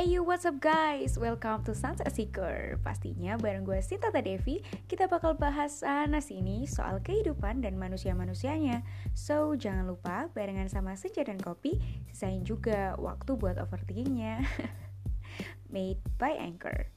Hey you, what's up guys? Welcome to Sunset Seeker. Pastinya bareng gue Sinta Devi Kita bakal bahas sana sini soal kehidupan dan manusia-manusianya. So, jangan lupa barengan sama senja dan kopi Sisain juga waktu buat overthinkingnya. Made by Anchor.